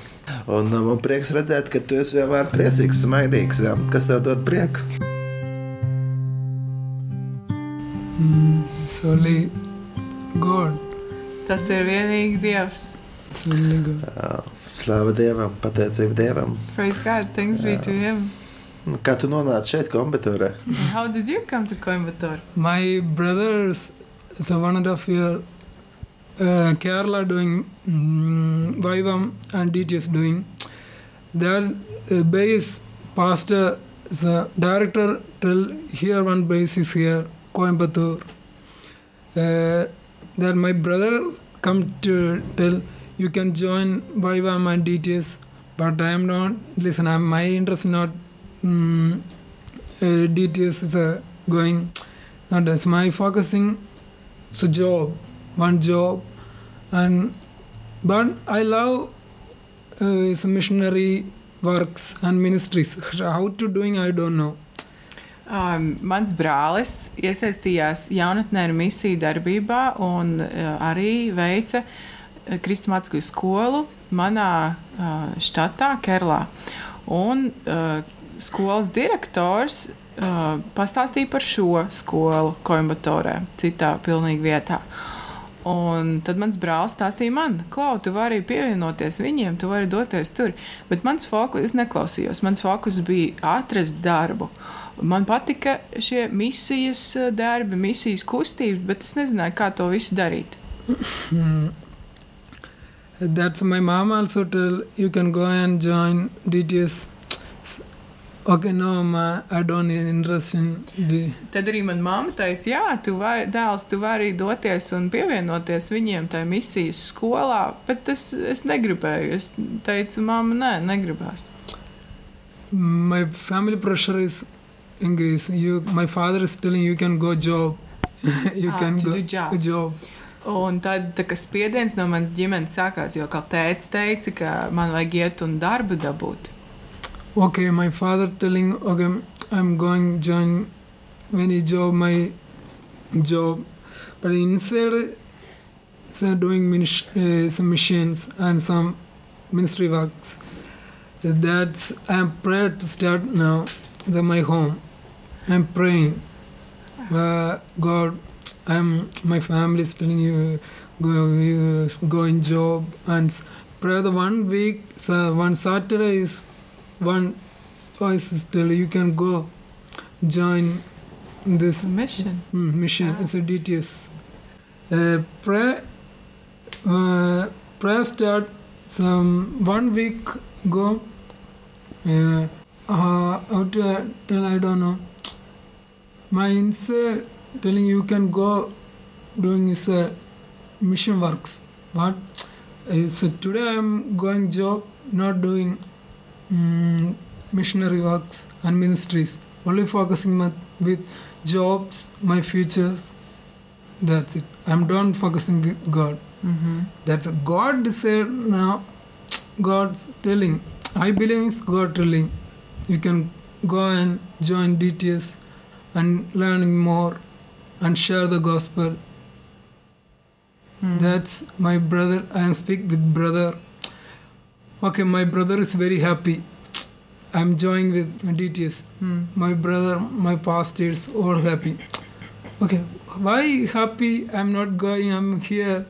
Speaker 1: Un man prieks redzēt, ka tu esi vienmēr priecīgs, smaidīgs. Jā. Kas tev dod prieku?
Speaker 7: mm, god
Speaker 2: Tas ir vienīgi Dievs.
Speaker 1: Jā, Slavu Dievam, pateicību Dievam.
Speaker 2: Praise God, thanks be to him.
Speaker 1: Nu, Kā tu šeit, kombatorē?
Speaker 2: And how did you come to Coimbatore?
Speaker 7: my brothers so one and a half year uh, kerala doing mm, Vaivam and DTS doing that uh, base pastor the director tell here one base is here Coimbatore uh, that my brother come to tell you can join YWAM and DTS, but I am not. Listen, I'm, my interest not mm, uh, DTS is uh, going. Not as my focusing. So job, one job, and but I love uh, is missionary works and ministries. [laughs] How to doing I don't know.
Speaker 2: Um, mans brālis iesaistījās jaunatnē misiju darbībā un uh, arī veica uh, kristumātiskую skolu manā uh, štatā, Kerlā. Un uh, skolas direktors uh, pastāstīja par šo skolu Coimbatorē, citā pilnīgi vietā. Un tad mans brālis stāstīja man, Klau, tu vari pievienoties viņiem, tu vari doties tur. Bet mans fokus, es neklausījos, mans fokus bija atrast darbu. Man patika šie misijas darbi, misijas kustības, bet es nezināju, kā to visu darīt. [laughs]
Speaker 7: That's my mom also tell you can go and join DTS. Okay, no, ma, I don't interest in the.
Speaker 2: Tad arī manā mamma teica, jā, tu vari, dēls, tu vari doties un pievienoties viņiem tajā misijas skolā, bet es, es negribēju. Es teicu, mamma, nē, negribās.
Speaker 7: My family pressure is in Greece. You, my father is telling you can go job. [laughs] you
Speaker 2: Ah,
Speaker 7: can go
Speaker 2: job.
Speaker 7: job.
Speaker 2: Un tad tā, spiediens no manas ģimenes sākās, jo kā tēvs teica, ka man vajag iet un darbu dabūt.
Speaker 7: Okay, my father telling, okay, I'm going join any job, my job, but inside, so doing uh, some missions and some ministry works. That's I'm praying to start now. The my home. I'm praying. Uh, God, I'm my family is telling you go you go in job and s- pray the one week. So one Saturday is one voice is tell you can go join this
Speaker 2: Mission.
Speaker 7: mm, mission. It's a DTS. Uh, prayer, uh, prayer start some one week go. Uh, uh, how to tell I don't know. My inside telling you can go doing is uh, mission works. But uh, so today I'm going job, not doing mm, missionary works and ministries. Only focusing my, with jobs, my futures. That's it. I'm done focusing with God.
Speaker 2: Mm-hmm.
Speaker 7: That's a God said now. God's telling. I believe it's God telling. You can go and join DTS and learning more and share the gospel. That's my brother. I am speak with brother. Okay, my brother is very happy. I'm joining with DTS. My brother, my pastors, all happy. Okay, why happy? I'm not going. I'm here.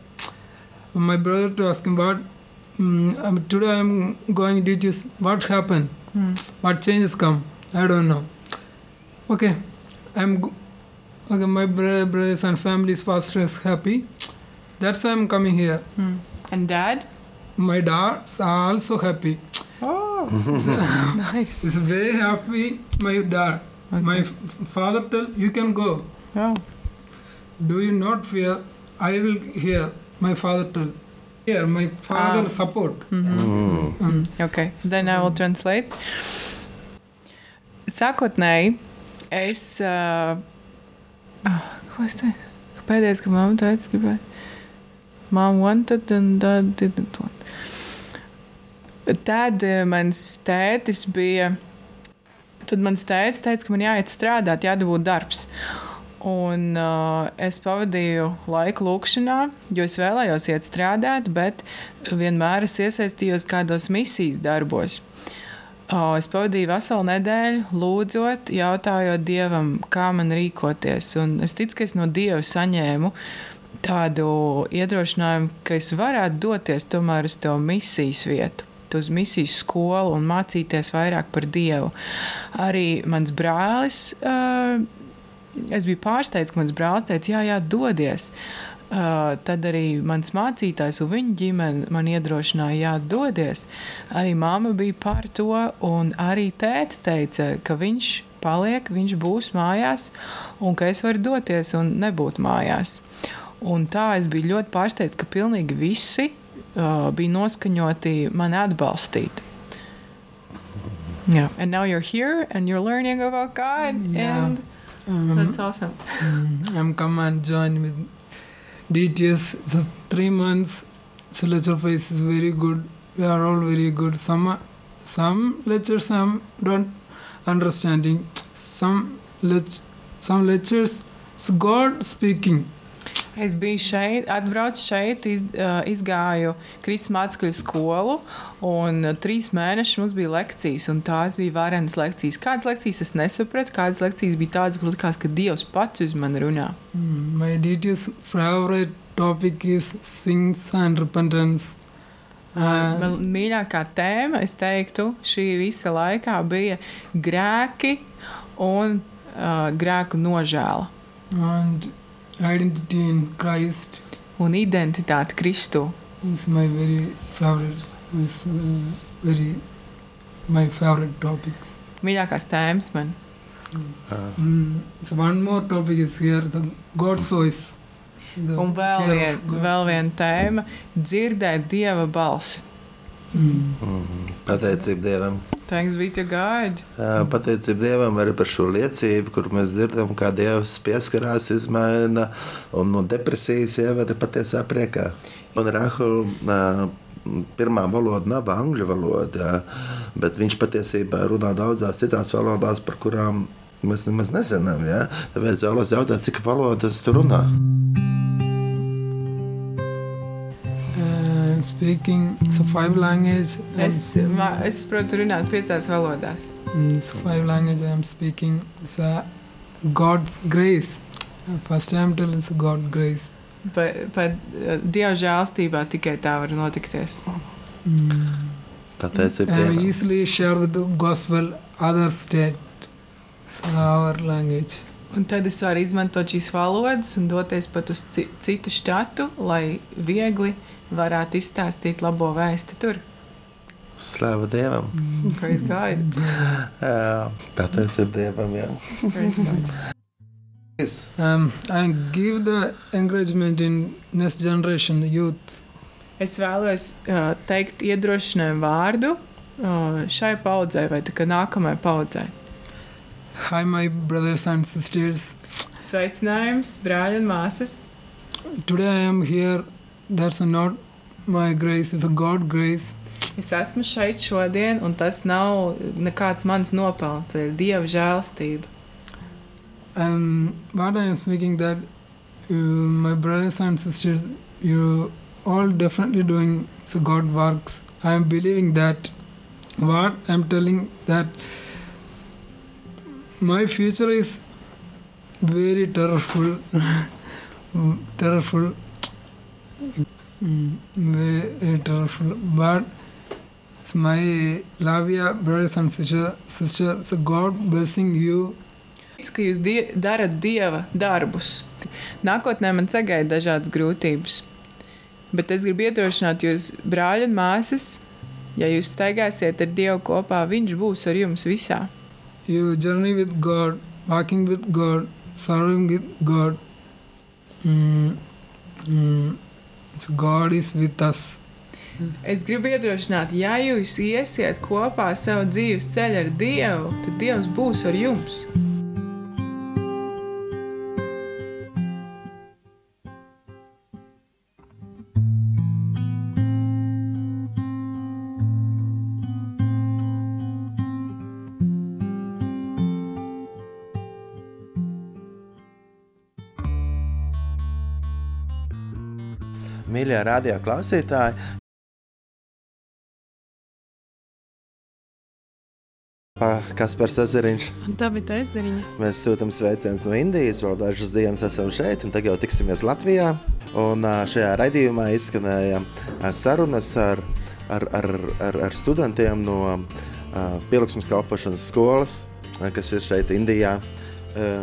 Speaker 7: My brother to ask him what. Mm, um, today I'm going DTS. What happened? What changes come? I don't know. Okay, I'm. Okay, my bro- brothers and families, pastors happy. That's why I'm coming here.
Speaker 2: And dad?
Speaker 7: My dads are also happy.
Speaker 2: Oh, [laughs] nice.
Speaker 7: He's very happy. My dad. My f- father tell you can go.
Speaker 2: Oh.
Speaker 7: Do you not fear? I will hear. My father tell. Here, my father
Speaker 2: Ah.
Speaker 7: support.
Speaker 2: Okay, then I will translate. Sākotnēji es. Uh, ah, ko es teicu? Ka Pēdējais, ka mamma teica, gribēja. Mom wanted and dad didn't want. Tad eh, mans tētis bija. Tad mans tētis teica, ka man jāiet strādāt, jādabū darbs. Un uh, es pavadīju laiku lūkšanā, jo es vēlējos iet strādāt, bet vienmēr es iesaistījos kādos misijas darbos. Uh, es pavadīju veselu nedēļu, lūdzot, jautājot Dievam, kā man rīkoties. Un es ticu, ka es no Dieva saņēmu tādu iedrošinājumu, ka es varētu doties tomēr uz to misijas vietu uz misijas skolu un mācīties vairāk par Dievu. Arī mans brālis, es biju pārsteigts, ka mans brālis teica, jā, jā, dodies. Uh, tad arī mans mācītājs un viņa ģimene man iedrošināja, jā, dodies. Arī mamma bija par to, un arī tēvs teica, ka viņš paliek, viņš būs mājās, un ka es varu doties un nebūt mājās. Un tā es biju ļoti pārsteigts, ka pilnīgi visi uh, bija noskaņoti mani atbalstīt. Yeah. And now you're here and you're learning about God.
Speaker 7: Yeah.
Speaker 2: And
Speaker 7: Um,
Speaker 2: that's awesome.
Speaker 7: mm, I'm come and join with DTS. The three months so lecture phase is very good. We are all very good. Some some lectures I'm don't understanding. Some lec- some lectures it's God speaking.
Speaker 2: Es biju šeit, atbraucu šeit, iz, izgāju Kristus mācekļu skolu, un trīs mēnešus mums bija lekcijas, un tās bija varenas lekcijas. Kādas lekcijas es nesapratu, kādas lekcijas bija tādas, kur likās, ka Dievs pats uz mani runā.
Speaker 7: Mm, My DTS favorite topic is sins and repentance. Uh,
Speaker 2: Man mīļākā tēma, es teiktu, šī visa laikā bija grēki un uh, grēku nožēla
Speaker 7: and identity in Christ
Speaker 2: un identitāte Kristū.
Speaker 7: is my very favorite. Is uh, very my favorite topics.
Speaker 2: Mīļākās tēmas man.
Speaker 7: Mm, so one more topic is here: the God's voice. The
Speaker 2: Un vēl viena
Speaker 7: God.
Speaker 2: vēl vien tēma - dzirdēt Dieva balsi.
Speaker 7: Mm.
Speaker 1: Mhm. Pateicība Dievam.
Speaker 2: Thanks be to God.
Speaker 1: Pateicība Dievam arī par šo liecību, kur mēs dzirdam, kā Dievs pieskarās, izmaina un no depresijas ievada patiesā priekā. Un Rahul, ā, pirmā valoda nav angļu valoda, bet viņš patiesībā runā daudzās citās valodās, par kurām mēs nemaz nezinām. Jā. Tāpēc vēlos jautāt, cik valodas tu runā?
Speaker 7: Uh, speaking it's a five language.
Speaker 2: Es, ma- es protu runāt piecās valodās.
Speaker 7: It's five language I am speaking. A God's grace. Uh, First time tell it's God grace.
Speaker 2: Pat pa, Dieva žēlstībā tikai tā var notikties.
Speaker 7: Mm.
Speaker 1: Pateicība
Speaker 7: And
Speaker 1: Dievam.
Speaker 7: easily share with the gospel other state. It's our language.
Speaker 2: Un tad es varu izmantot šīs valodas un doties pat uz ci- citu štatu, lai viegli varētu izstāstīt labo vēsti tur.
Speaker 1: Slāva Dievam.
Speaker 2: Praise God. [laughs]
Speaker 1: Jā, Pateicība Dievam. Jā.
Speaker 2: God.
Speaker 7: Um, and give the encouragement in next generation, the youth.
Speaker 2: Es vēlos uh, teikt iedrošinājumu vārdu uh, šai paudzei vai kā nākamajai paudzei.
Speaker 7: Hi, my brothers and sisters.
Speaker 2: Sveicinājums, brāļi un māsas!
Speaker 7: Today I am here. That's not my grace, it's a God grace.
Speaker 2: Es esmu šeit šodien, un tas nav nekāds mans nopelns, tas ir Dieva žēlstība.
Speaker 7: And what I am speaking that uh, my brothers and sisters, you all definitely doing the God works. I am believing that what I am telling that my future is very terrible, [laughs] terrible, Mm, terrible. But my Lavia brothers and sister, sisters, God blessing you
Speaker 2: Ticu, ka jūs die darat Dieva darbus. Nākotnē man sagaida dažādas grūtības. Bet es gribu iedrošināt jūs, brāļi un māsas, ja jūs staigāsiet ar Dievu kopā, Viņš būs ar jums visā.
Speaker 7: you journey with God, walking with God, serving with God. Mm, mm, so God is with us.
Speaker 2: Es gribu iedrošināt, ja jūs iesiet kopā savu dzīves ceļu ar Dievu, tad Dievs būs ar jums.
Speaker 1: Radio klausītāji, Pa- Kaspars Ezeriņš.
Speaker 2: Tā bija tā ezeriņa.
Speaker 1: Mēs sūtām sveicienus no Indijas, vēl dažas dienas esam šeit, un tagad jau tiksimies Latvijā. Un šajā raidījumā izskanēja sarunas ar, ar, ar, ar, ar studentiem no pieliksmes kalpošanas skolas, kas ir šeit Indijā.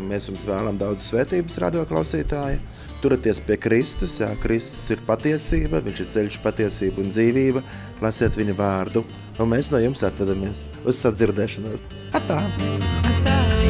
Speaker 1: Mēs jums vēlam daudz svētības, radioklausītāji. Turieties pie Kristus, jā, Kristus ir patiesība, viņš ir ceļš, patiesība un dzīvība. Lasiet viņa vārdu, un mēs no jums atvedamies uz sadzirdēšanos. Atā!
Speaker 2: Tā.